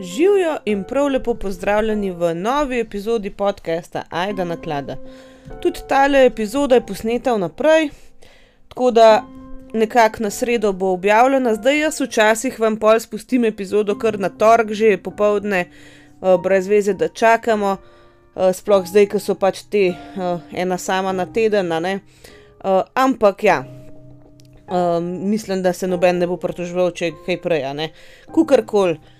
Živijo in prav lepo pozdravljeni v novi epizodi podcasta Aida na klada. Tudi tale epizoda je posneta vnaprej, tako da nekako na sredo bo objavljena. Zdaj jaz včasih vam pol spustim epizodo kar na torek, že je popovdne, uh, brez veze, da čakamo, uh, sploh zdaj, ko so pač te uh, ena sama na teden. Uh, ampak ja. Um, mislim, da se noben ne bo pritoževal, če je kaj prej, kukorkoli.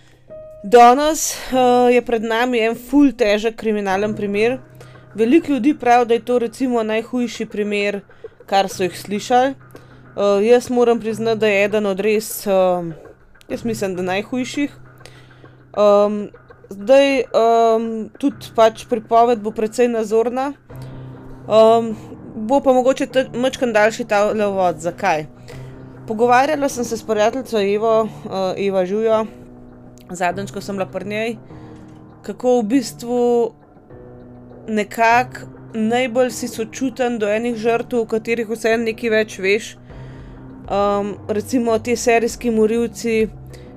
Danes uh, je pred nami en full težek kriminalen primer. Veliko ljudi pravi, da je to recimo najhujši primer, kar so jih slišali. Uh, jaz moram priznati, da je eden od res, uh, jaz mislim, da najhujših. Um, zdaj um, tudi pač pripoved bo precej nazorna, um, bo pa mogoče mačkan daljši ta levod. Zakaj? Pogovarjala sem se s prijateljico Evo, uh, Eva Žujo zadnjič, ko sem bila pri njej, kako v bistvu nekako najbolj si sočuten do enih žrtev, o katerih vse nekaj več veš. Um, recimo ti serijski morilci,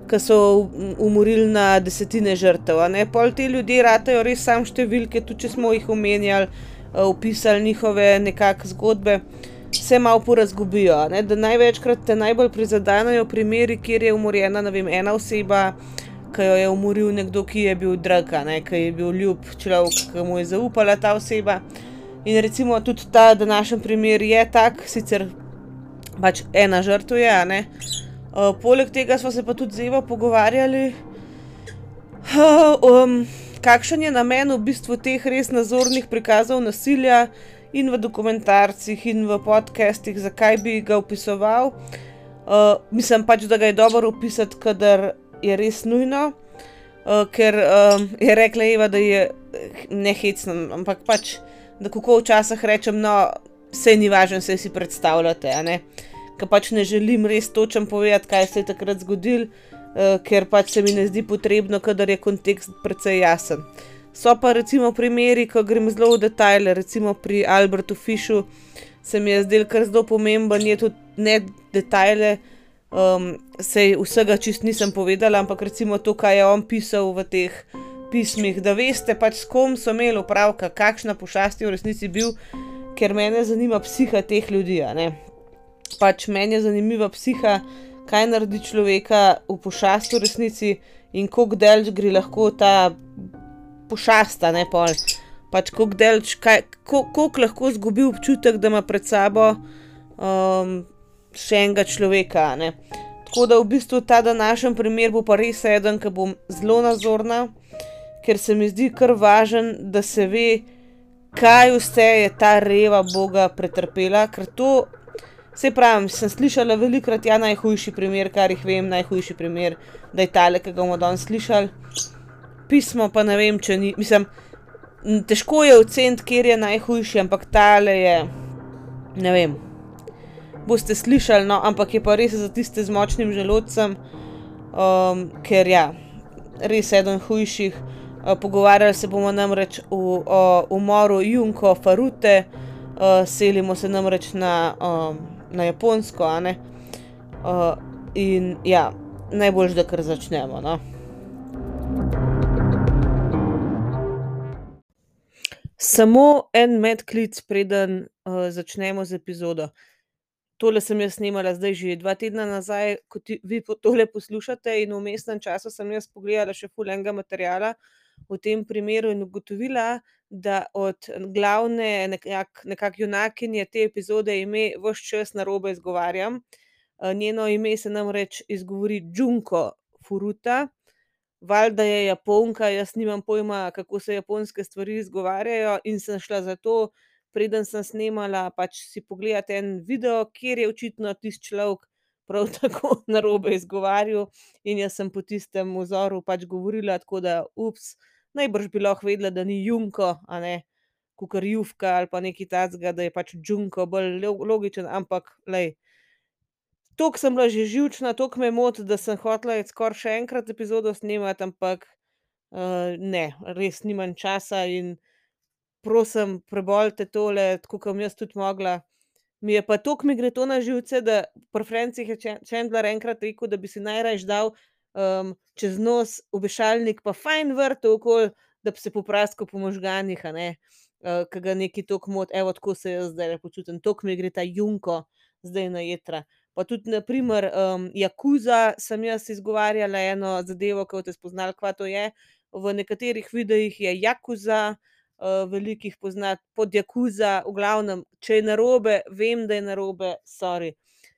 ki so umorili na desetine žrtev. Pol ti ljudje ratajo res sam številke, tudi če smo jih omenjali, opisali njihove nekakšne zgodbe. Se malo porazgubijo. Največkrat te najbolj prizadanejo primeri, kjer je umorjena vem, ena oseba, ki jo je umoril nekdo, ki je bil drag, ki je bil ljub človek, ki mu je zaupala ta oseba. In recimo tudi ta današnji primer je tak, sicer pač ena žrtva je. Uh, poleg tega smo se pa tudi z Evo pogovarjali, uh, um, kakšen je namen v bistvu teh res nazornih prikazov nasilja in v dokumentarcih in v podcestih, zakaj bi ga opisoval. Uh, mislim pač, da ga je dobro opisati, kadar je res nujno, uh, ker um, je rekla Eva, da je eh, nehecno, ampak pač, da kako včasih rečem, no, vse ni važno, vse si predstavljate. Ker pač ne želim res točem povedati, kaj se je takrat zgodil, uh, ker pač se mi ne zdi potrebno, kadar je kontekst precej jasen. So pa recimo primeri, ko grem zelo v detajle, recimo pri Albertu Fishu, se mi je zdel kar zelo pomemben, je tudi ne detajle. Um, sej vsega čist nisem povedala, ampak recimo to, kaj je on pisal v teh pismih, da veste, pač s kom so imeli opravka, kakšna pošast je v resnici bil, ker mene zanima psiha teh ljudi. Pač meni je zanimiva psiha, kaj naredi človeka v pošasti v resnici in koliko delč gre lahko ta pošasta, ne pol. Pač koliko delč, koliko lahko zgubi občutek, da ima pred sabo. Um, še enega človeka. Ne? Tako da v bistvu ta današnji primer bo pa res eden, ki bom zelo nazorna, ker se mi zdi kar važen, da se ve, kaj vse je ta reva Boga pretrpela. Ker to, se pravi, sem slišala velikrat, ja, najhujši primer, kar jih vem, najhujši primer, da je tale, ki ga bomo danes slišali. Pismo pa ne vem, če ni, mislim, težko je oceniti, kje je najhujši, ampak tale je, ne vem boste slišali, no, ampak je pa res za tiste z močnim želodcem, um, ker ja, res eden hujših. Uh, pogovarjali se bomo namreč o, o umoru Junko Farute, uh, selimo se namreč na, um, na Japonsko. Uh, in ja, najbolj, da kar začnemo. No. Samo en medklic, preden uh, začnemo z epizodo tole sem jaz snimala zdaj že dva tedna nazaj, ko ti, vi tole poslušate, in v mestnem času sem jaz pogledala še fulenga materijala v tem primeru in ugotovila, da od glavne nekak, nekak junakinje te epizode ime vse čas na robe izgovarjam. Eh, njeno ime se namreč izgovori Džunko Furuta. Valjda je Japonka, jaz nimam pojma, kako se japonske stvari izgovarjajo, in sem šla zato, preden sem snemala, pač si pogledate en video, kjer je očitno tisti človek prav tako na robe izgovarjal in jaz sem po tistem vzoru pač govorila, tako da, ups, najbrž bi lahko vedela, da ni Junko, a ne kukar Juvka ali pa neki tacga, da je pač Džunko bolj logičen, ampak, lej. Tok sem bila že živčna, tok me moti, da sem hotela skoraj še enkrat epizodo snemati, ampak uh, ne, res nimam časa in prosim, prebolite tole, tako kot jaz tudi mogla. Mi je pa to, mi gre to na živce, da pri Francih je Chandler enkrat rekel, da bi si najraje dal um, čez nos, obešalnik, pa fajn vrtu okoli, da bi se popraskal po možganjih, ne. Uh, Ki ga neki tok mot, evo, tako se jaz zdaj počutim, tok mi gre ta junko zdaj na jedra. Pa tudi, naprimer, um, Jakuza sem jaz izgovarjala eno zadevo, ki boste spoznali, kva to je. V nekaterih videih je Jakuza, veliko jih poznati pod Jakuza, v glavnem, če je narobe, vem, da je narobe, sorry.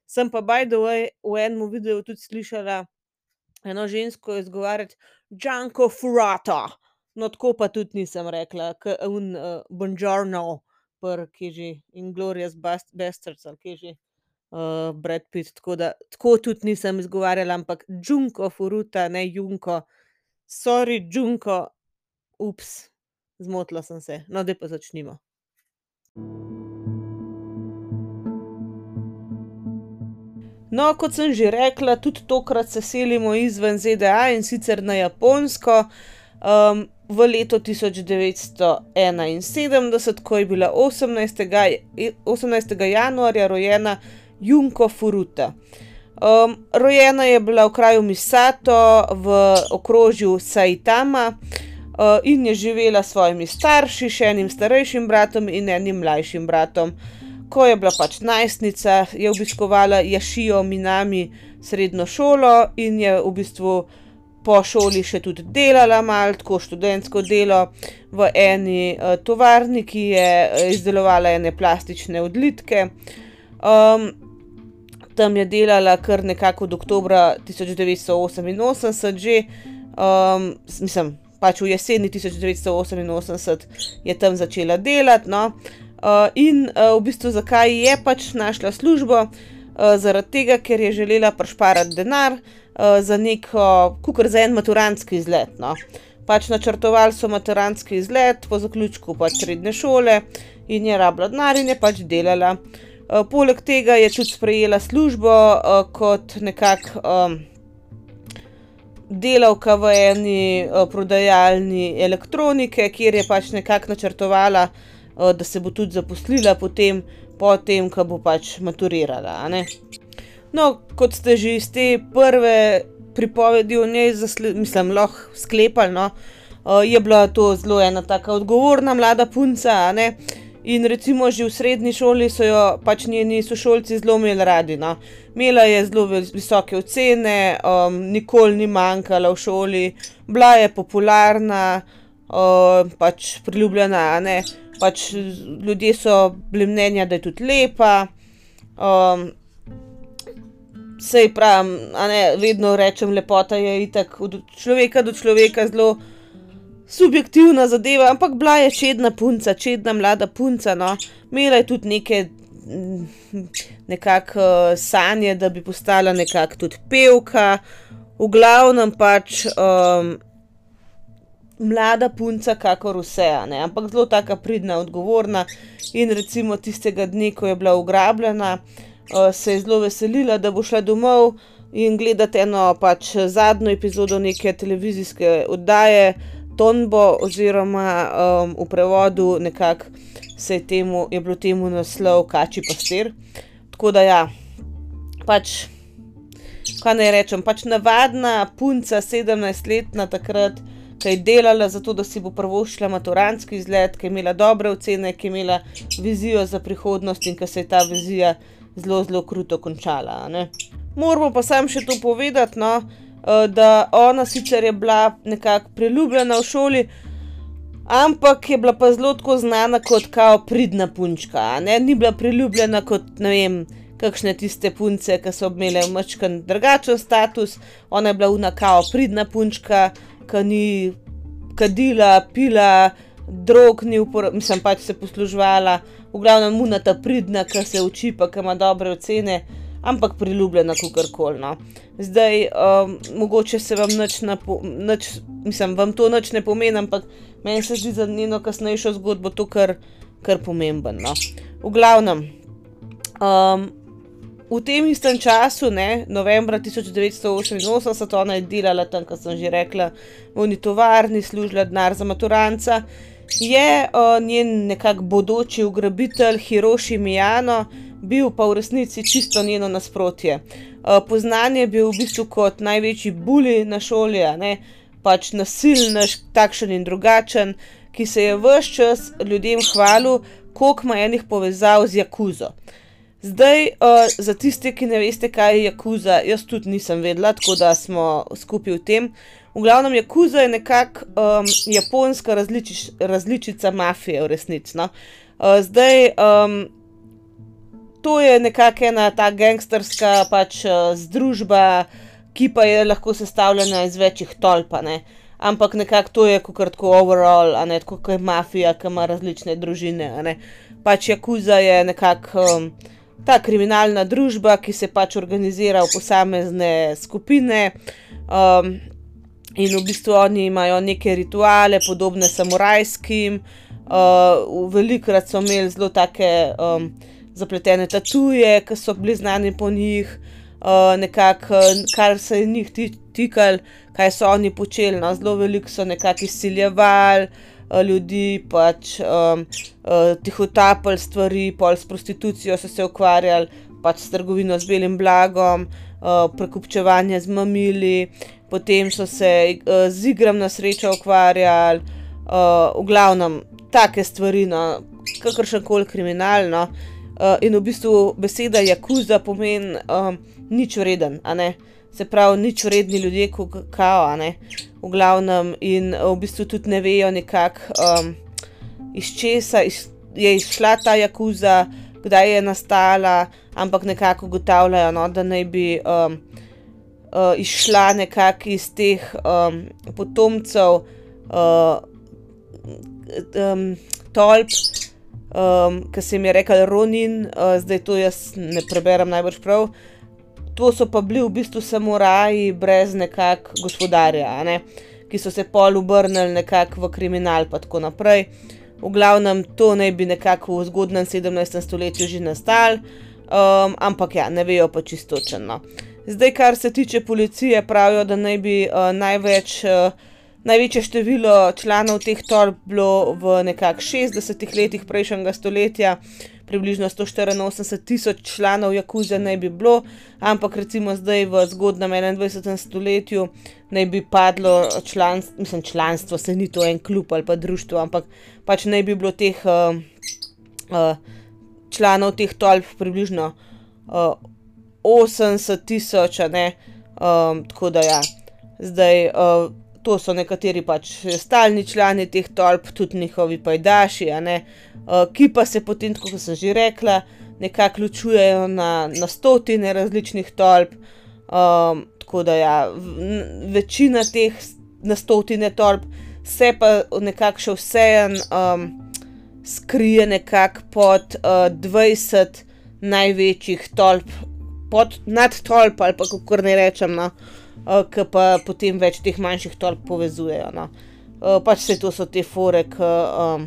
Sem pa by the way v enem videu tudi slišala eno žensko izgovarjati Džanko Furata. No, tako pa tudi nisem rekla, kot un uh, Bonjourno, pr, ki je že Inglorious Bast- Bastards, ali kje že. Uh, Brad Pitt, tako da tako tudi nisem izgovarjala, ampak Džunko Furuta, ne Junko. Sorry, Džunko, ups, zmotila sem se. No, zdaj pa začnimo. No, kot sem že rekla, tudi tokrat se selimo izven ZDA, in sicer na Japonsko. Um, v leto tisoč devetsto enainsedemdeset, ko je bila osemnajstega, osemnajstega januarja rojena Junko Furuta. Um, rojena je bila v kraju Misato v okrožju Saitama, uh, in je živela s svojimi starši, še enim starejšim bratom in enim mlajšim bratom. Ko je bila pač najstnica, je obiskovala Jašijo Minami srednjo šolo in je v bistvu po šoli še tudi delala malo, tako študentsko delo v eni uh, tovarni, ki je izdelovala ene plastične odlitke. Um, tam je delala kar nekako od oktobra tisoč devetsto oseminosemdeset že, um, mislim, pač v jeseni tisoč devetsto oseminosemdeset je tam začela delati, no. Uh, in uh, v bistvu zakaj je pač našla službo? Uh, zaradi tega, ker je želela prišparati denar, uh, za neko, kakor za en maturantski izlet, no. Pač načrtovali so maturantski izlet po zaključku pač srednje šole in je rabila denar in je pač delala. Uh, poleg tega je tudi sprejela službo, uh, kot nekako, delavka v eni, prodajalni elektronike, kjer je pač nekako načrtovala, da se bo tudi zaposlila potem, po tem, ko bo pač maturirala. No, kot ste že iz te prve pripovedi o njej mislim, lahko sklepali, no, je bila to zelo ena taka odgovorna mlada punca, ne. In recimo že v srednji šoli so jo pač njeni sošolci zelo imeli radi, no. Imela je zelo visoke ocene, nikoli ni manjkala v šoli, bila je popularna, pač priljubljena, ne. Pač ljudje so bili mnenja, da je tudi lepa. saj pravim, a ne, vedno rečem, lepota je itak od človeka do človeka zelo subjektivna zadeva, ampak bila je čedna punca, čedna mlada punca, no. Imela je tudi neke, nekako, sanje, da bi postala nekako tudi pevka. V glavnem pač, mlada punca kakor vse, ne, ampak zelo taka pridna, odgovorna. In recimo tistega dne, ko je bila ugrabljena, se je zelo veselila, da bo šla domov in gledati eno pač zadnjo epizodo neke televizijske oddaje Tombo oziroma, v prevodu nekako se je temu, je bilo temu naslov Kačji pastir. Tako da ja, pač, kaj naj rečem, pač navadna punca, sedemnajstletna takrat, ke je delala zato, da si bo privoščila maturantski izlet, ke je imela dobre ocene, ke je imela vizijo za prihodnost in ke se je ta vizija zelo, zelo kruto končala, ne. Moramo pa samo še to povedati, no, da ona sicer je bila nekako priljubljena v šoli, ampak je bila pa zelo tako znana kot kao pridna punčka. Ni bila priljubljena kot, ne vem, kakšne tiste punce, ke so imele majčkeno drugačen status. Ona je bila ona kao pridna punčka, ke ni kadila, pila, drog ni mislim, pač se posluževala. V glavnem ona ta pridna, ke se uči pa ke ima dobre ocene, ampak priljubljena kakorkoli, no. Zdaj, mogoče se vam nič ne nič, mislim, vam to nič ne pomeni, ampak meni se zdi za njeno kasnejšo zgodbo to kar, kar pomembno, no. V glavnem, v tem istem času, ne, novembra tisoč devetsto oseminosemdeset, ona je delala tam, ke sem že rekla, v oni tovarni, služila denar za maturantca, je, njen nekako bodoči ugrabitelj Hiroši Mijano bil pa v resnici čisto njeno nasprotje. Uh, poznan je bil v bistvu kot največji bully na šoli, ne, pač nasilen, takšen in drugačen, ki se je vse čas ljudem hvalil, koliko ima enih povezav z Jakuzo. Zdaj, uh, za tiste, ki ne veste, kaj je Jakuza, jaz tudi nisem vedela, tako da smo skupaj v tem. V glavnem, Jakuza je nekako um, japonska različič, različica mafije, v resnici. No? Uh, zdaj, um, to je nekako ena ta gangsterska pač, uh, združba, ki pa je lahko sestavljena iz večjih tolpa. Ne? Ampak nekako to je kot tako overall, ne kot je mafija, ki ima različne družine. Pač Jakuza je nekako um, ta kriminalna družba, ki se pač organizira v posamezne skupine. Um, In v bistvu oni imajo neke rituale, podobne samurajskim, uh, velikokrat so imeli zelo tako um, zapletene tatuje, ki so bili znani po njih, uh, nekako, kar se je njih tikal, kaj so oni počeli. No, zelo veliko so nekako izsiljevali uh, ljudi, pač um, uh, tihotapili stvari, pol s prostitucijo so se ukvarjali, pač s trgovino z belim blagom, uh, prekupčevanje z mamili potem so se uh, z igram na srečo ukvarjali, uh, v glavnem, take stvari, no, kakršen koli kriminalno. Uh, in v bistvu beseda jakuza pomeni um, nič vreden, se pravi, nič vredni ljudje, kot kao, v glavnem, in v bistvu tudi ne vejo, nekako um, iz česa iz, je izšla ta jakuza, kdaj je nastala, ampak nekako ugotavljajo, no, da naj bi. Um, uh, izšla nekako iz teh um, potomcev, uh, um, tolp, um, ki se jim je rekel Ronin, uh, zdaj to jaz ne preberem najbolj prav. To so pa bili v bistvu samo raji, brez nekakšnega gospodarja, ne? ki so se pol obrnili nekako v kriminal, pa tako naprej. V glavnem, to naj bi nekako v zgodnem 17. stoletju že nastal, um, ampak ja, ne vejo pa čistočeno. Zdaj, kar se tiče policije, pravijo, da naj bi uh, največ, uh, največje število članov teh torb bilo v nekakšnih 60 letih prejšnjega stoletja, približno 184 tisoč članov Jakuze naj bi bilo, ampak recimo zdaj v zgodnem 21. stoletju naj bi padlo članstvo, mislim, članstvo, se ni to en klub ali pa društvo, ampak pač naj bi bilo teh uh, uh, članov teh torb približno. Uh, 80 tisoč. Um, tako da ja, zdaj uh, to so nekateri pač stalni člani teh tolp, tudi njihovi pajdaši, uh, ki pa se potem, kot sem že rekla, nekako ločujejo na, na stotine različnih tolp. Um, tako da ja, večina teh na stotine tolp se pa nekako še vseeno um, skrije nekako pod uh, 20 največjih tolp pod, nad tolp ali pa kako ne rečem, no, uh, ki pa potem več teh manjših tolp povezujejo. No. Uh, pač se to so te fore, ki um,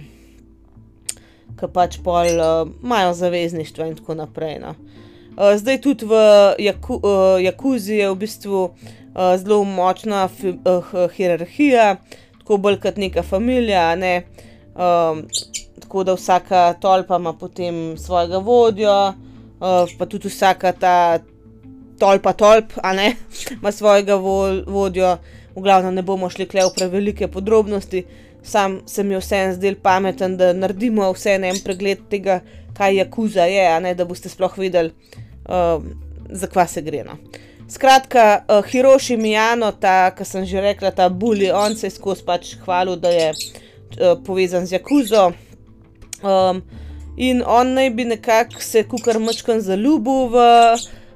pač pol imajo uh, zavezništvo in tako naprej. No. Uh, zdaj tudi v Jaku, uh, Jakuzi je v bistvu uh, zelo močna fi, uh, hierarhija, tako bolj kot neka familija. Ne? Um, tako da vsaka tolpa ima potem svojega vodjo, uh, pa tudi vsaka ta tolpa, tolp, a ne, ima svojega vo vodjo, v glavnem ne bomo šli kle v prevelike podrobnosti, sam se mi vseeno zdel pameten, da naredimo vse en pregled tega, kaj je kuza, je, a ne, da boste sploh videli, uh, za kva se gre. No. Skratka, uh, Hiroshi Mijano, ta, ki sem že rekla, ta bully, on se je skozi pač hvalil, da je uh, povezan z Jakuzo. Um, in on naj bi nekako se kukar mačkan zaljubil v,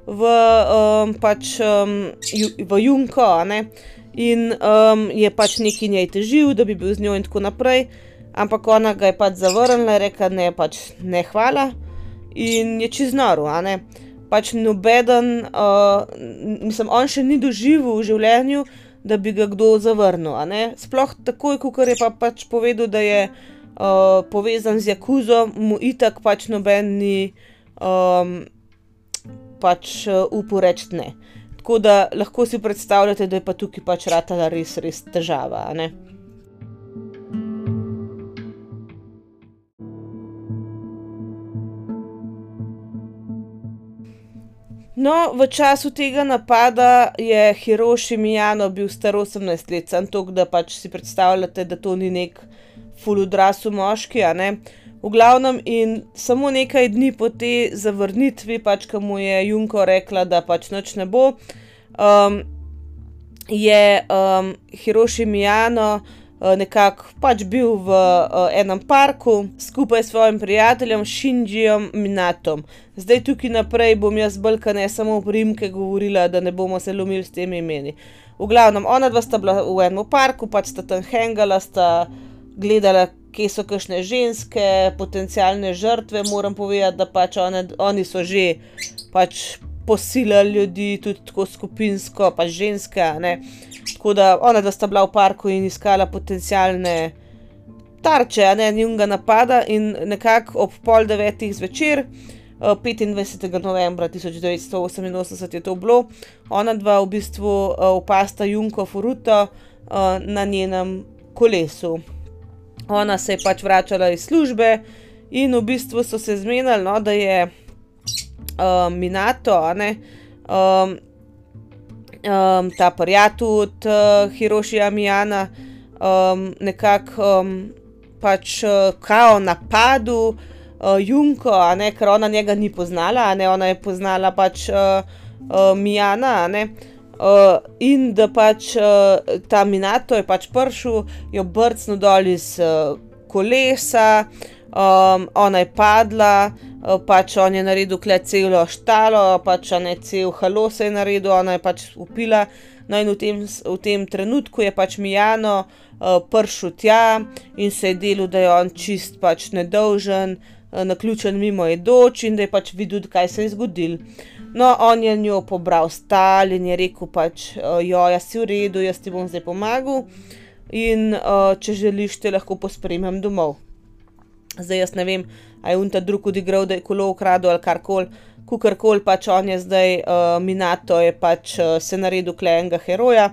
v, um, pač, um, v Junko, in um, je pač neki njej težil, da bi bil z njo in tako naprej. Ampak ona ga je pač zavrnila, rekla ne, pač ne hvala in je čez noro. Pač nobeden, uh, mislim, on še ni doživel v življenju, da bi ga kdo zavrnil. Sploh takoj, ko je pa pač povedal, da je uh, povezan z Jakuzo, mu itak pač noben ni um, pač uh, uporeč ne. Tako da lahko si predstavljate, da je pa tukaj pač ratala res, res težava. Uh, No, v času tega napada je Hiroši Mijano bil star 18 let, samo to, da pač si predstavljate, da to ni nek fuludrasu moški, a ne. V glavnem, in samo nekaj dni po tej zavrnitvi, pač, ko mu je Junko rekla, da pač noč ne bo, um, je um, Hiroši Mijano. Eh, nekako pač bil v uh, enem parku skupaj s svojim prijateljem Shinjijem Minatom. Zdaj tukaj naprej bom jaz brka ne samo primke govorila, da ne bomo se lomili s temi imeni. V glavnem, ona dva sta bila v enem parku, pač sta tam hengala, sta gledala, kje so kakšne ženske, potencijalne žrtve. Moram povedati, da pač one, oni so že pač posilali ljudi, tudi tako skupinsko, pač ženske, ne. Tako da ona, da sta bila v parku in iskala potencijalne tarče, a ne njunga napada, in nekako ob pol devetih zvečer, 25. Eh, novembra 1988 je to bilo, ona dva v bistvu opasta eh, Junko Furuto eh, na njenem kolesu. Ona se je pač vračala iz službe in v bistvu so se zmenili, no, da je uh, Minato, ne. Um, um, ta prijatelj od uh, Hirošija Mijana, um, nekako um, pač uh, kao napadu uh, Junko, ne, ker ona njega ni poznala, ne, ona je poznala pač uh, uh, Mijana, ne. Uh, in da pač uh, ta Minato je pač prišel, jo brcnil dol iz uh, kolesa, um, ona je padla, Eh, pač on je naredil kle celo štalo, pač ne cel halo se je naredil, ona je pač upila. No, in v tem, v tem trenutku je pač Mijano uh, prišel tja in se je delal, da je on čist pač nedolžen, uh, naključen mimo jedoč in da je pač videl, kaj se je zgodil. No, on je njo pobral stal in je rekel pač, jo, jaz si v redu, jaz ti bom zdaj pomagal in uh, če želiš, te lahko pospremem domov. Zdaj jaz ne vem, a je unta drug odigral, da je kolo ukradel ali karkoli, kukorkoli pač on je zdaj, uh, Minato je pač uh, se naredil klejenega heroja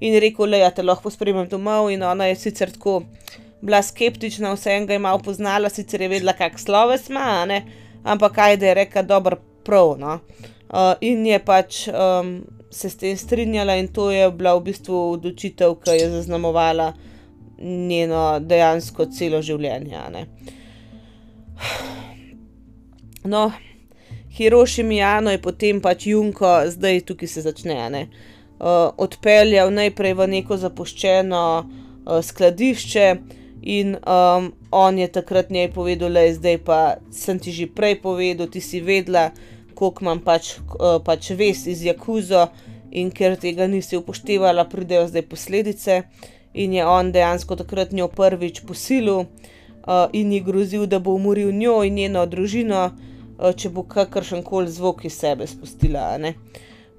in rekel, le, ja te lahko spremem domov in ona je sicer tako bila skeptična, vse enega je malo poznala, sicer je vedela, kak sloves ima, ampak ajde je reka, dober prav, no. Uh, in je pač um, se s tem strinjala in to je bila v bistvu odločitev, ki je zaznamovala njeno dejansko celo življenje, ne. Uh, No, Hiroši Mijano je potem pač Junko, zdaj tukaj se začne, ne. Uh, odpeljal najprej v neko zapuščeno uh, skladišče, in um, on je takrat njej povedal, da je zdaj pa sem ti že prej povedal, ti si vedela, koliko imam pač, uh, pač vest iz Jakuzo, in ker tega nisi upoštevala, pridejo zdaj posledice. In je on dejansko takrat njo prvič posilil uh, in ji grozil, da bo umoril njo in njeno družino, uh, če bo kakršen koli zvok iz sebe spustila.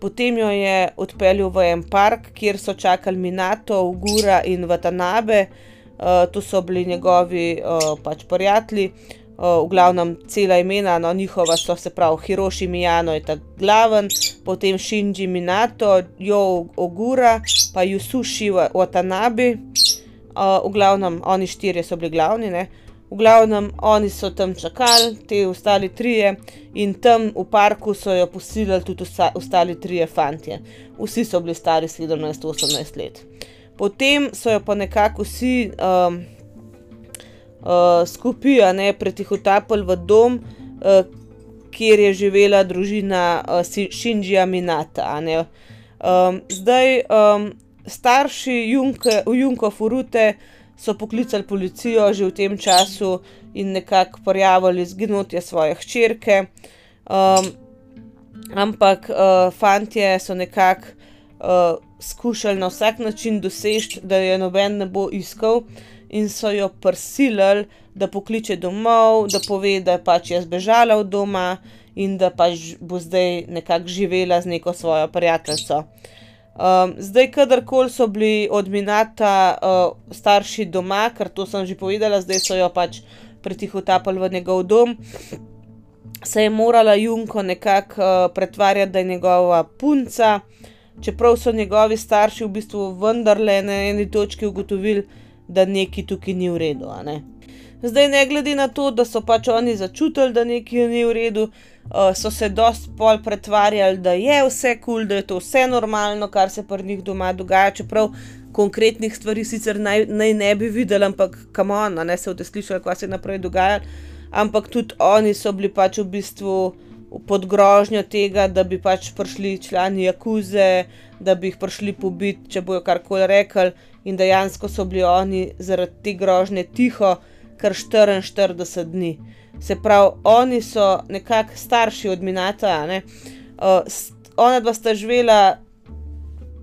Potem jo je odpeljal v en park, kjer so čakali Minato, Ugura in Vatanabe, uh, to so bili njegovi uh, pač prijatelji. V glavnem, cela imena, no, njihova so se pravi Hiroši Mijano, je ta glaven, potem Shinji Minato, Jo Ogura, pa Yusushi Watanabe. Uh, v glavnem, oni štirje so bili glavni, ne. V glavnem, oni so tam čakali, te ostali trije, in tam v parku so jo posilili tudi ostali trije fantje. Vsi so bili stari 17-18 let. Potem so jo pa nekako vsi um, uh, skupaj, ne, pretihotapili v dom, uh, kjer je živela družina uh, Shinjija Minata, ne. Um, zdaj, um, starši Junko Furute so poklicali policijo že v tem času in nekako prijavili zginotje svoje hčerke. Um, ampak uh, fantje so nekako uh, skušali na vsak način doseči, da jo noben ne bo iskal, in so jo prisilili, da pokliče domov, da pove, da pač je zbežala od doma in da pač bo zdaj nekako živela z neko svojo prijateljico. Um, zdaj, kadarkoli so bili od Minata uh, starši doma, ker to sem že povedala, zdaj so jo pač pretihotapili v njegov dom, se je morala Junko nekako uh, pretvarjati, da je njegova punca, čeprav so njegovi starši v bistvu vendarle na eni točki ugotovili, da nekaj tukaj ni v redu. Ne? Zdaj, ne glede na to, da so pač oni začutili, da nekaj ni v redu, uh, so se dost pol pretvarjali, da je vse kul, cool, da je to vse normalno, kar se pri njih doma dogaja, čeprav konkretnih stvari sicer naj, naj ne bi videli, ampak kam on, ne se vte slišali, kaj se je naprej dogajalo. Ampak tudi oni so bili pač v bistvu pod grožnjo tega, da bi pač prišli člani Jakuze, da bi jih prišli pobiti, če bojo karkoli rekli, in dejansko so bili oni zaradi te grožnje tiho, kar 44 dni. Se pravi, oni so nekako starši od Minata. Uh, ona dva sta živela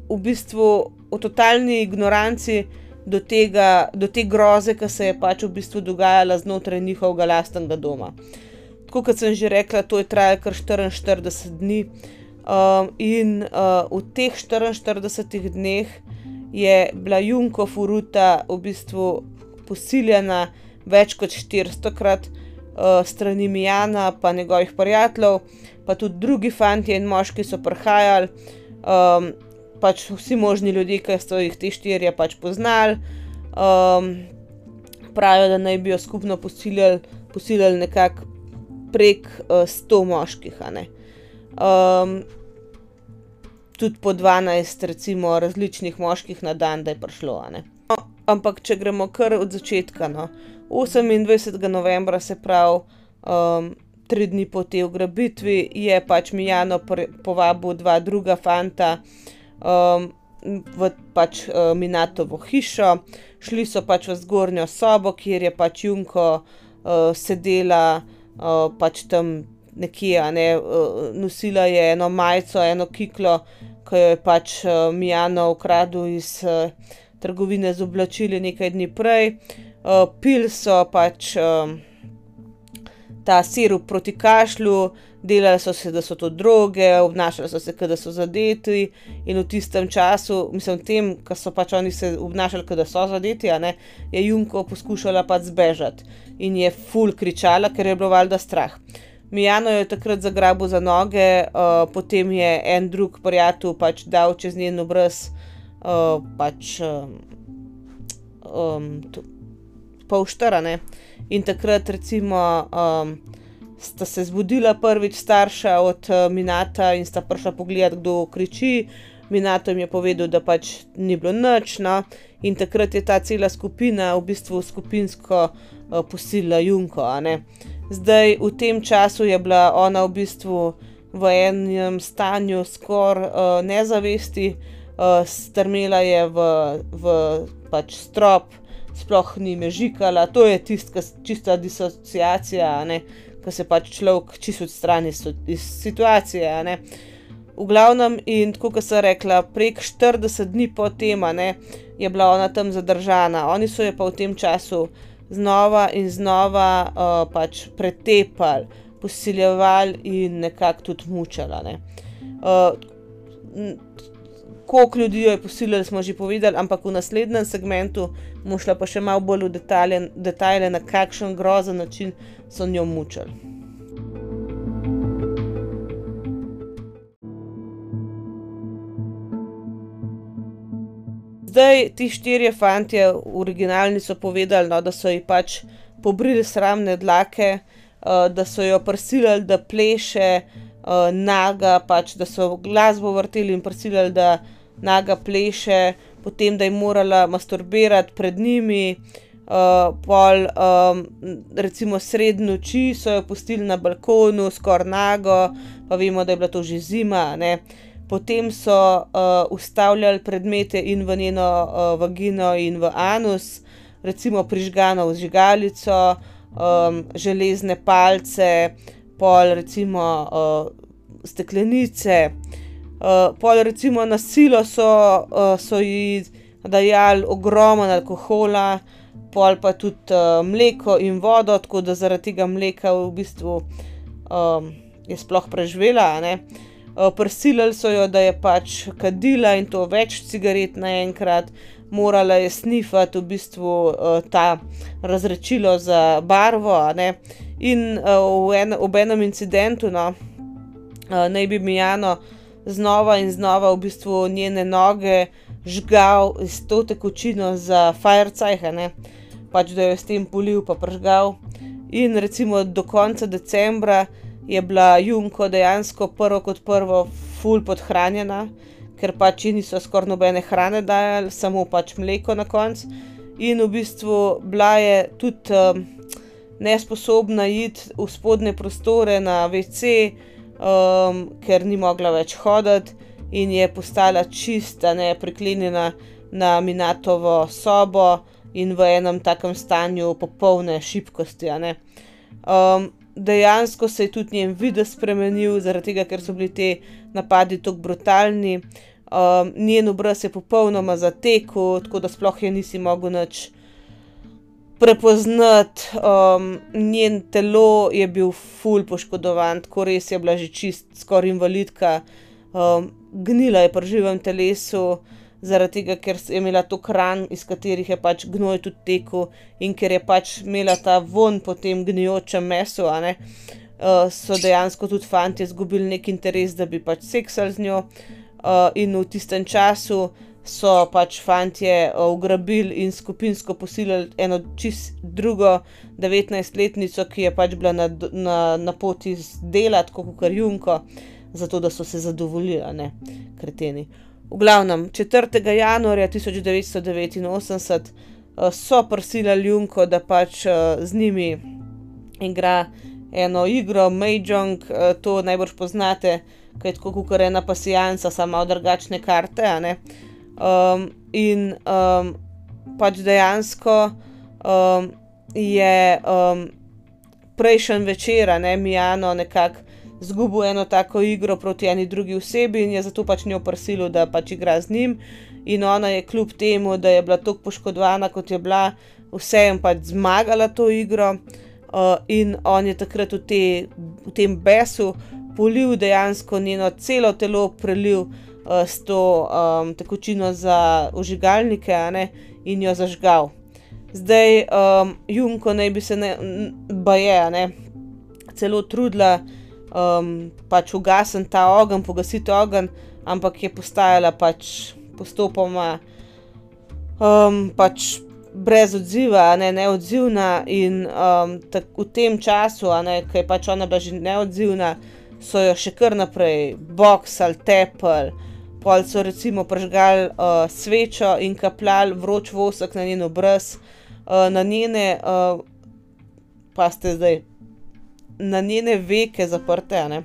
v bistvu v totalni ignoranci do, tega, do te groze, ki se je pač v bistvu dogajala znotraj njihovega lastnega doma. Tako kot sem že rekla, to je trajalo kar 44 dni. Um, in uh, v teh 44 dneh je bila Junko Furuta v bistvu posiljena več kot 400 krat uh, strani Mijana, pa njegovih prijateljev, pa tudi drugi fanti in moški so prihajali. Um, pač vsi možni ljudje, ki so jih te štirje pač poznali, um, pravijo, da naj bi jo skupno posiljali, posiljali nekako prek uh, 100 moških. Um, tudi po 12, recimo, različnih moških na dan, da je prišlo. No, ampak, če gremo kar od začetka, no, 28. novembra, se pravi, um, tri dni po tej ugrabitvi, je pač Mijano povabil dva druga fanta um, v pač uh, Minatovo hišo, šli so pač v zgornjo sobo, kjer je pač Junko uh, sedela uh, pač tam nekje, ne, uh, nosila je eno majico, eno kiklo, ki jo je pač uh, Mijano ukradel iz uh, trgovine z oblačili nekaj dni prej. Uh, pil so pač uh, ta sirup proti kašlju, delali so se, da so to droge, obnašali so se, da so zadeti. In v tistem času, mislim, tem, ko so pač oni se obnašali, da so zadeti, ne, je Junko poskušala pač zbežati in je full kričala, ker je bilo valjda strah. Mijano je takrat zagrabil za noge, uh, potem je en drug prijatelj pač dal čez njen obraz, uh, pač um, um, pol štrane. In takrat, recimo, um, sta se zbudila prvič starša od uh, Minata in sta prišla pogledat, kdo kriči. Minato jim je povedal, da pač ni bilo noč, no? in takrat je ta cela skupina v bistvu skupinsko uh, posilila Junko. Zdaj, v tem času je bila ona v bistvu v enem stanju skoraj uh, nezavesti, uh, strmela je v, v pač strop, sploh ni mežikala, to je tista čista disociacija. Ko se pač človek čisto odstrani iz situacije. V glavnem, in tako kot sem rekla, prek 40 dni po tem, je bila ona tam zadržana. Oni so jo pa v tem času znova in znova uh, pač pretepali, posiljevali in nekako tudi mučali. Uh, koliko ljudi je posiljali, smo že povedali, ampak v naslednjem segmentu bomo šli pa še malo bolj v detalje, detalje na kakšen grozen način so njo mučili. Zdaj ti štirje fanti, originalni so povedali, no, da so ji pač pobrili sramne dlake, uh, da so jo prisilili, da pleše uh, naga, pač, da so glasbo vrteli in prisilili, da naga pleše, potem da je morala masturbirati pred njimi, uh, pol, um, recimo sred noči so jo pustili na balkonu, skoraj nago, pa vemo, da je bila to že zima. Ne? Potem so uh, ustavljali predmete in v njeno uh, vagino in v anus, recimo prižgano v žigalico, um, železne palce, pol recimo uh, steklenice. Uh, pol recimo na silo so, uh, so ji dajali ogromno alkohola, pol pa tudi uh, mleko in vodo, tako da zaradi tega mleka v bistvu um, je sploh preživela. Uh, Prisilili so jo, da je pač kadila in to več cigaret naenkrat, morala je snifati v bistvu uh, ta razrečilo za barvo. In uh, v, en, v enem incidentu, no, naj bi Mijano znova in znova v bistvu njene noge žgal s to tekočino za Firecajhe, pač da jo je s tem polil, pa pržgal. In recimo do konca decembra je bila Junko dejansko prvo kot prvo ful podhranjena, ker pač niso skoraj nobene hrane dajali, samo pač mleko na koncu. In v bistvu bila je tudi um, nesposobna iti v spodnje prostore na WC, um, ker ni mogla več hoditi in je postala čista, ne priklenjena na Minatovo sobo in v enem takem stanju popolne šibkosti. Um, dejansko se je tudi njen videz spremenil, zaradi tega, ker so bili ti napadi tako brutalni. Um, njen obraz je popolnoma zatekel, tako da sploh je nisi mogel nič prepoznati. Um, njen telo je bil ful poškodovan, tako res je bila že čist, skoraj invalidka, um, gnila je pri živem telesu zaradi tega, ker je imela to hran, iz katerih je pač gnoj tudi tekel in ker je pač imela ta von po tem gnijočem mesu, ne, uh, so dejansko tudi fanti izgubili nek interes, da bi pač seksali z njo. Uh, in v tistem času so pač fanti ugrabili in skupinsko posilili eno čist drugo 19-letnico, ki je pač bila na, na, na poti z dela, kot kar Junko, zato da so se zadovoljili, ne, kreteni. V glavnem, 4. januarja 1989 uh, so prosili Junko, da pač uh, z njimi igra eno igro, Majong, uh, to najbolj poznate, kaj tako kot ena pasijanca, samo drugačne karte. Um, in um, pač dejansko um, je um, prejšnji večer, ne Mijano, nekako zgubil eno tako igro proti eni drugi osebi in je zato pač njo prisilil, da pač igra z njim. In ona je kljub temu, da je bila tako poškodovana, kot je bila, vseeno pač zmagala to igro. Uh, in on je takrat v, te, v tem besu polil dejansko njeno celo telo, prelil uh, s to um, tekočino za užigalnike ne, in jo zažgal. Zdaj, um, Junko naj bi se ne, baje, ne, celo trudila, um, pač ugasen ta ogenj, pogasiti ogenj, ampak je postajala pač postopoma um, pač brez odziva, ne, neodzivna. In um, tak, v tem času, ki je pač ona bila že neodzivna, so jo še kar naprej boksali, tepali. Pol so recimo pržgali uh, svečo in kapljali vroč vosek na njen obraz, uh, na njene, uh, pa ste zdaj na njene veke zaprte, ne?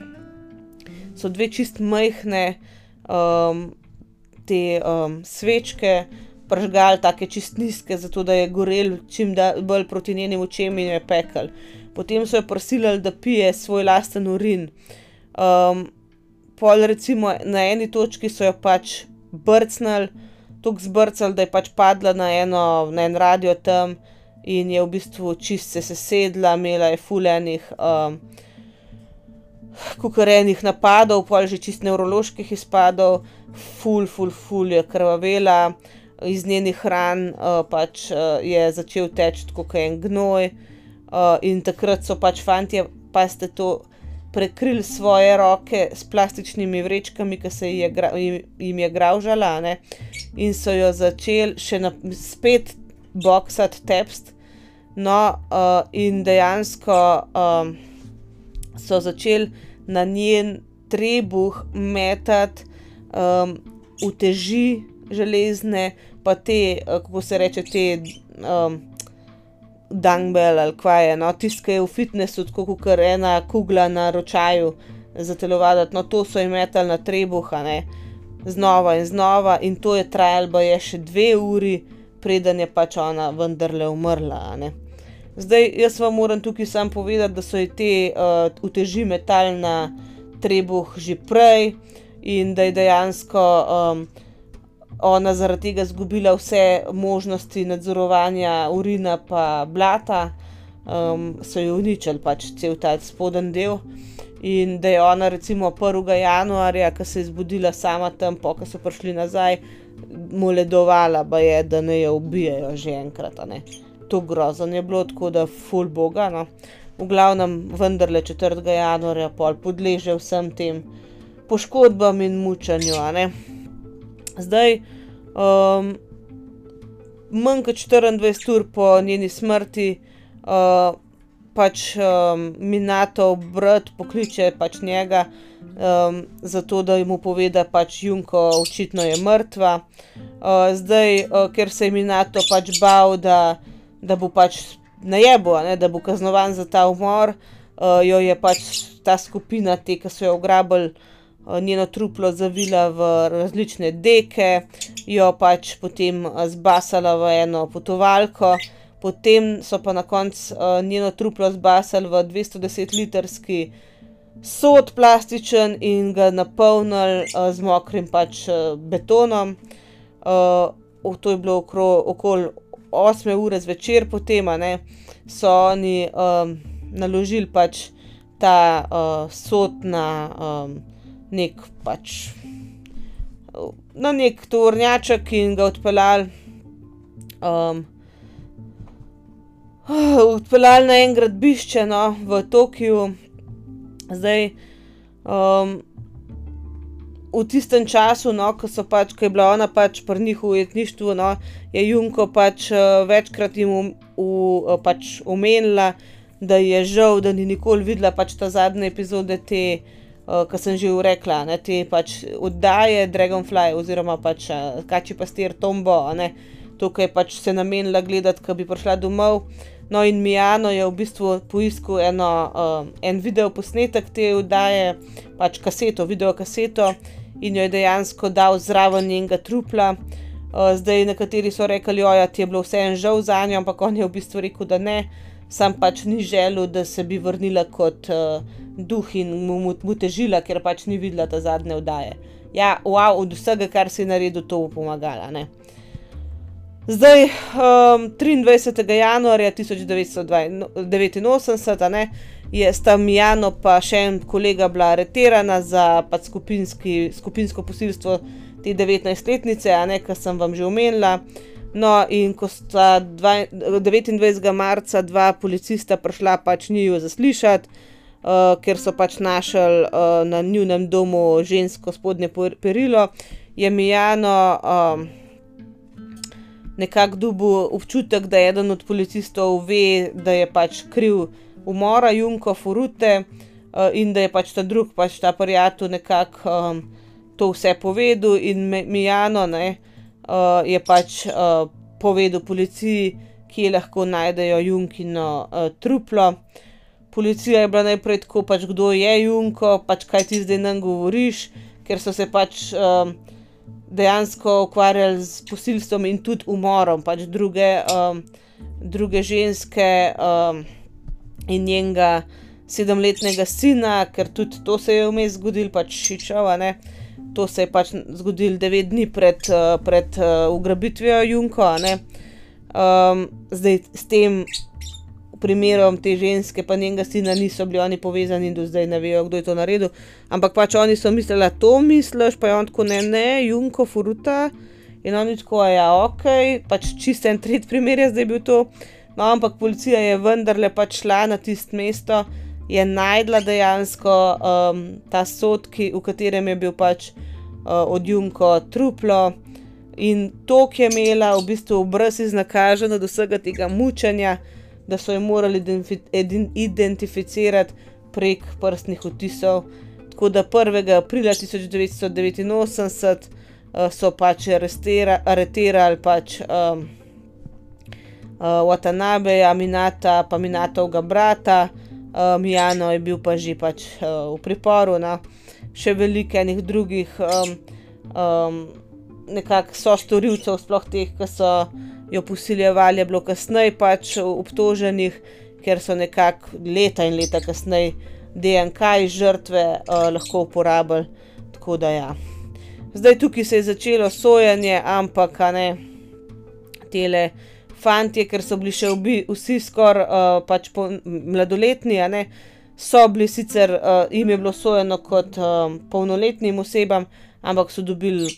so dve čist majhne um, te um, svečke, pržgal, tako čist nizke, zato da je gorel čim bolj proti njenim očem in je pekel. Potem so jo prosili, da pije svoj lasten urin. Um, pol, recimo, na eni točki so jo pač brcnili, tako zbrcali, da je pač padla na, eno, na en radio tam in je v bistvu čist se sesedla, imela je fulejnih, um, kukarenih napadov, pol že čist nevroloških izpadov, ful, ful, ful je krvavela, iz njenih hran uh, pač uh, je začel teči kot en gnoj. Uh, in takrat so pač fanti, pa ste to prekrili svoje roke s plastičnimi vrečkami, ki se je jim je graužala, ne? in so jo začeli še na, spet boksati tepst, No, uh, in dejansko um, so začeli na njen trebuh metati um, uteži železne, pa te, kako se reče, te um, dangbel ali kaj je, no, tisto, ki je v fitnessu, tako kot ena kugla na ročaju za telovaditi, no, to so jim metali na trebuha, ne, znova in znova, in to je trajalo, je še dve uri, preden je pač ona vendarle umrla. Zdaj, jaz vam moram tukaj sam povedati, da so ji te uh, uteži metal na trebuh že prej in da je dejansko um, ona zaradi tega izgubila vse možnosti nadzorovanja urina pa blata, um, so jo uničili pač cel ta spoden del. In da je ona, recimo, 1. januarja, ko se je zbudila sama tam, po ko so prišli nazaj, moledovala, pa je, da ne jo ubijajo že enkrat. To grozno je bilo, tako da ful boga. No. V glavnem, vendarle 4. januarja pol podleže vsem tem poškodbam in mučanju. Zdaj, um, manj kot 24 ur po njeni smrti, uh, pač um, Minato brat pokliče pač njega, um, zato da mu pove, da pač Junko očitno je mrtva. Uh, zdaj, uh, ker se je Minato pač bal, da, da bo pač najebo, ne, da bo kaznovan za ta umor, uh, jo je pač ta skupina, te, ki so jo ugrabili, uh, njeno truplo zavila v različne deke, jo pač potem uh, zbasala v eno potovalko potem so pa na koncu uh, njeno truplo zbasali v 210-litrski sod plastičen in ga napolnili uh, z mokrim pač uh, betonom. Uh, to je bilo okoli 8 ure zvečer, potem ne, so oni um, naložili pač ta uh, sod na um, nek pač. Na nek tovornjaček in ga odpeljali um, odpeljali na en gradbišče no, v Tokiu. Zdaj, um, v tistem času, no, ko, pač, ko je bila ona pač pri njih v ujetništvu, no, je Junko pač uh, večkrat jim um, v, uh, pač omenila, da je žal, da ni nikoli videla pač ta zadnje epizode te. Uh, Kar sem že rekla, ne, te pač oddaje Dragonfly, oziroma pač uh, Kači pastir Tombo, ne, tukaj pač se namenila gledati, ko bi prišla domov. No, in Mijano je v bistvu poiskal eno, uh, en video posnetek te oddaje, pač kaseto, video kaseto, in jo je dejansko dal zraven njenega trupla. Uh, zdaj, nekateri so rekli, da ja, je bilo vse en žal za njo, ampak on je v bistvu rekel, da ne, sam pač ni želel, da se bi vrnila kot uh, duh in mu, mu, mu težila, ker pač ni videla ta zadnje oddaje. Ja, wow, od vsega, kar si naredil, to bo pomagala. Ne? Zdaj, um, 23. januarja 1989, ne, je sta Mijano pa še en kolega bila aretirana za pač skupinsko posilstvo te 19-letnice, kar sem vam že omenila. No, in ko sta dva, 29. marca dva policista prišla pač njiju zaslišati, uh, ker so pač našli uh, na njunem domu žensko spodnje perilo, je Mijano. Um, nekako dobil občutek, da eden od policistov ve, da je pač kriv umora Junko Furute uh, in da je pač ta drug, pač ta prijatelj, nekako um, to vse povedal, in Mijano ne, uh, je pač uh, povedal policiji, kje lahko najdejo Junkino uh, truplo. Policija je bila najprej tako, pač kdo je Junko, pač kaj ti zdaj nam govoriš, ker so se pač. Um, dejansko ukvarjali z posilstvom in tudi umorom, pač druge, um, druge ženske um, in njenega sedemletnega sina, ker tudi to se je vmes zgodilo, pač šičava. Ne? To se je pač zgodilo devet dni pred, uh, pred uh, ugrabitvijo Junko. Um, zdaj s tem primerom te ženske, pa njenega sina niso bili oni povezani in do zdaj ne vejo, kdo je to naredil. Ampak pač oni so mislili, da to misliš, pa je on tako ne, ne, Junko, furuta. In oni tako, ja, ok, pač čist en tretji primer je zdaj bil to. No, ampak policija je vendarle pač šla na tisto mesto, je najdla dejansko um, ta sod, ki, v katerem je bil pač uh, od Junko truplo. In to, ki je imela v bistvu brez iznakaženo do vsega tega mučenja, da so jo morali identificirati prek prstnih odtisov. Tako da 1. aprila 1989 uh, so pač aretirali pač, um, uh, Watanabe, Aminata, pa Minatovega brata, uh, Mijano je bil pa že pač, uh, v priporu, no. še veliko enih drugih um, um, nekakšnih sostorilcev, sploh teh, ki so jo posiljevali, je bilo kasneje pač obtoženih, ker so nekako leta in leta kasneje DNK iz žrtve uh, lahko uporabljali. Tako da ja. Zdaj tukaj se je začelo sojenje, ampak ne tele. Fantje, ker so bili še obi, vsi skoraj uh, pač mladoletni, ne, so bili sicer, uh, jim je bilo sojeno kot um, polnoletnim osebam, ampak so dobili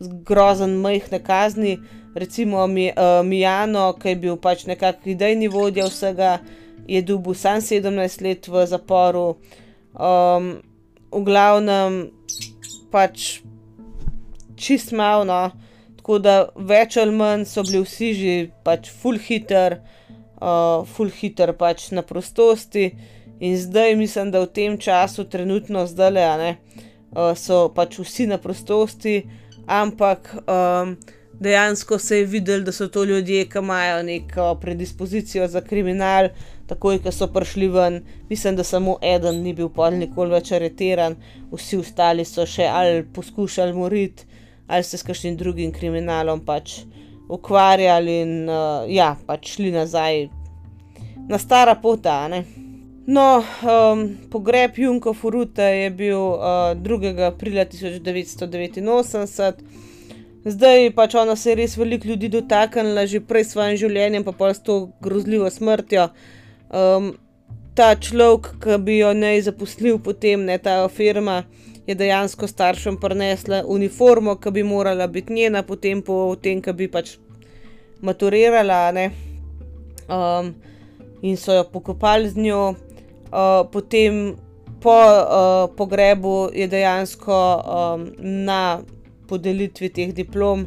grozen majhne kazni, recimo mi, uh, Mijano, ki je bil pač nekakšen idejni vodja vsega, je dobil sam 17 let v zaporu. Um, v glavnem pač čist malo, no. tako da več ali manj so bili vsi že pač full hitter. uh, full hiter pač na prostosti. In zdaj mislim, da v tem času, trenutno zdaj le, uh, so pač vsi na prostosti, ampak um, dejansko se je videl, da so to ljudje, ki imajo neko predispozicijo za kriminal, takoj, ko so prišli ven. Mislim, da samo eden ni bil pol nikoli več aretiran, vsi ostali so še ali poskušali moriti, ali se s kakšnim drugim kriminalom pač ukvarjali in uh, ja, pač šli nazaj na stara pota. No, um, pogreb Junko Furuta je bil uh, 2. aprila 1989. Zdaj pač ona se je res veliko ljudi dotaknila, že prej s svojim življenjem, pa pa s to grozljivo smrtjo. Um, ta človek, ki bi jo naj zaposlil potem, ne ta firma, je dejansko staršem prinesla uniformo, ki bi morala biti njena, potem po tem, ki bi pač maturirala. Um, in so jo pokopali z njo, uh, potem po uh, pogrebu je dejansko um, na podelitvi teh diplom,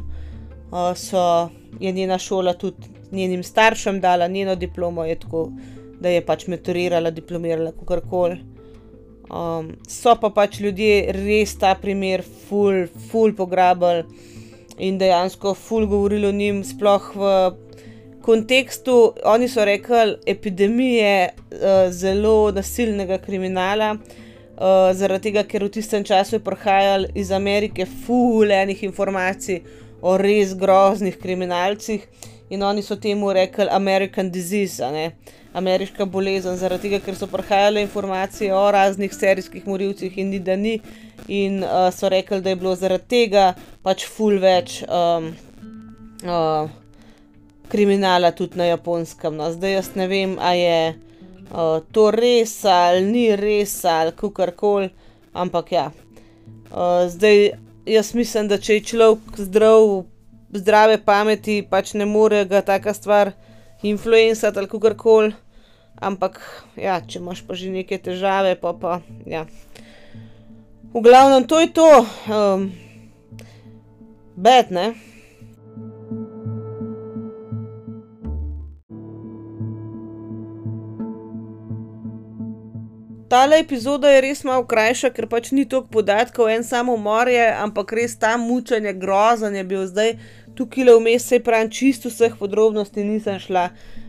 uh, so, je njena šola tudi njenim staršem dala njeno diplomo, tako, da je pač maturirala, diplomirala, kako koli. Um, so pa pač ljudje res ta primer, ful, ful pograbili in dejansko ful govorili o njim, sploh v kontekstu, oni so rekli, epidemije uh, zelo nasilnega kriminala. Uh, zaradi tega, ker v tistem času je prihajal iz Amerike fulejnih informacij o res groznih kriminalcih in oni so temu rekli American disease, ameriška bolezen, zaradi tega, ker so prihajale informacije o raznih serijskih morilcih in ni da ni, in uh, so rekli, da je bilo zaradi tega pač ful več um, uh, kriminala tudi na japonskem. No. Zdaj jaz ne vem, a je uh, to res ali ni res ali kako koli, ampak ja. Uh, zdaj jaz mislim, da če je človek zdrav, zdrave pameti, pač ne more ga taka stvar influencati ali kako koli. Ampak, ja, če imaš pa že neke težave, pa pa. Ja. V glavnem, to je to, um, bed, ne. Tale epizoda je res malo krajša, ker pač ni toliko podatkov, en samo umor je, ampak res ta mučenje, grozen je bil zdaj tukaj le vmes, se pravi, čisto vseh podrobnosti nisem šla.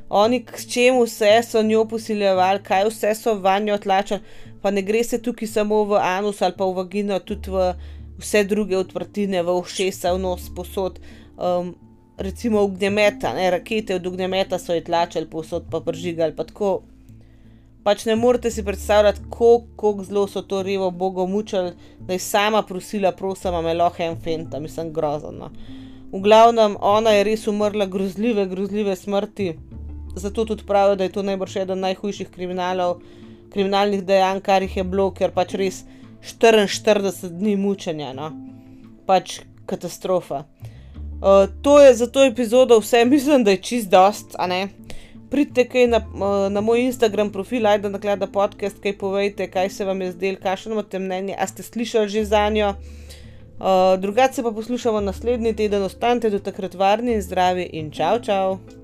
Oni, s čem vse so njo posiljevali, kaj vse so vanjo tlačili, pa ne gre se tukaj samo v anus ali pa v vagino, tudi v vse druge odprtine, v ušesa, v nos, posod. Um, recimo ognjemeta, ne, rakete od ognjemeta so jih tlačili, posod pa pržigali, pa tako pač ne morete si predstavljati, kako zelo so to revo Bogo mučili, da je sama prosila, prosim, me lahko en fenta, mislim, grozno. V glavnem, ona je res umrla grozljive, grozljive smrti, zato tudi pravijo, da je to najbrž eden najhujših kriminalov, kriminalnih dejanj, kar jih je bilo, ker pač res 44 dni mučenja, no. pač katastrofa. Uh, to je za to epizodo vse, mislim, da je čist dost, a ne pridite kaj na, na moj Instagram profil, ajde na klada podcast, kaj povejte, kaj se vam je zdelo, kakšno imate mnenje, a ste slišali že za njo. Uh, drugače pa poslušamo naslednji teden, ostanite do takrat varni in zdravi in čau, čau!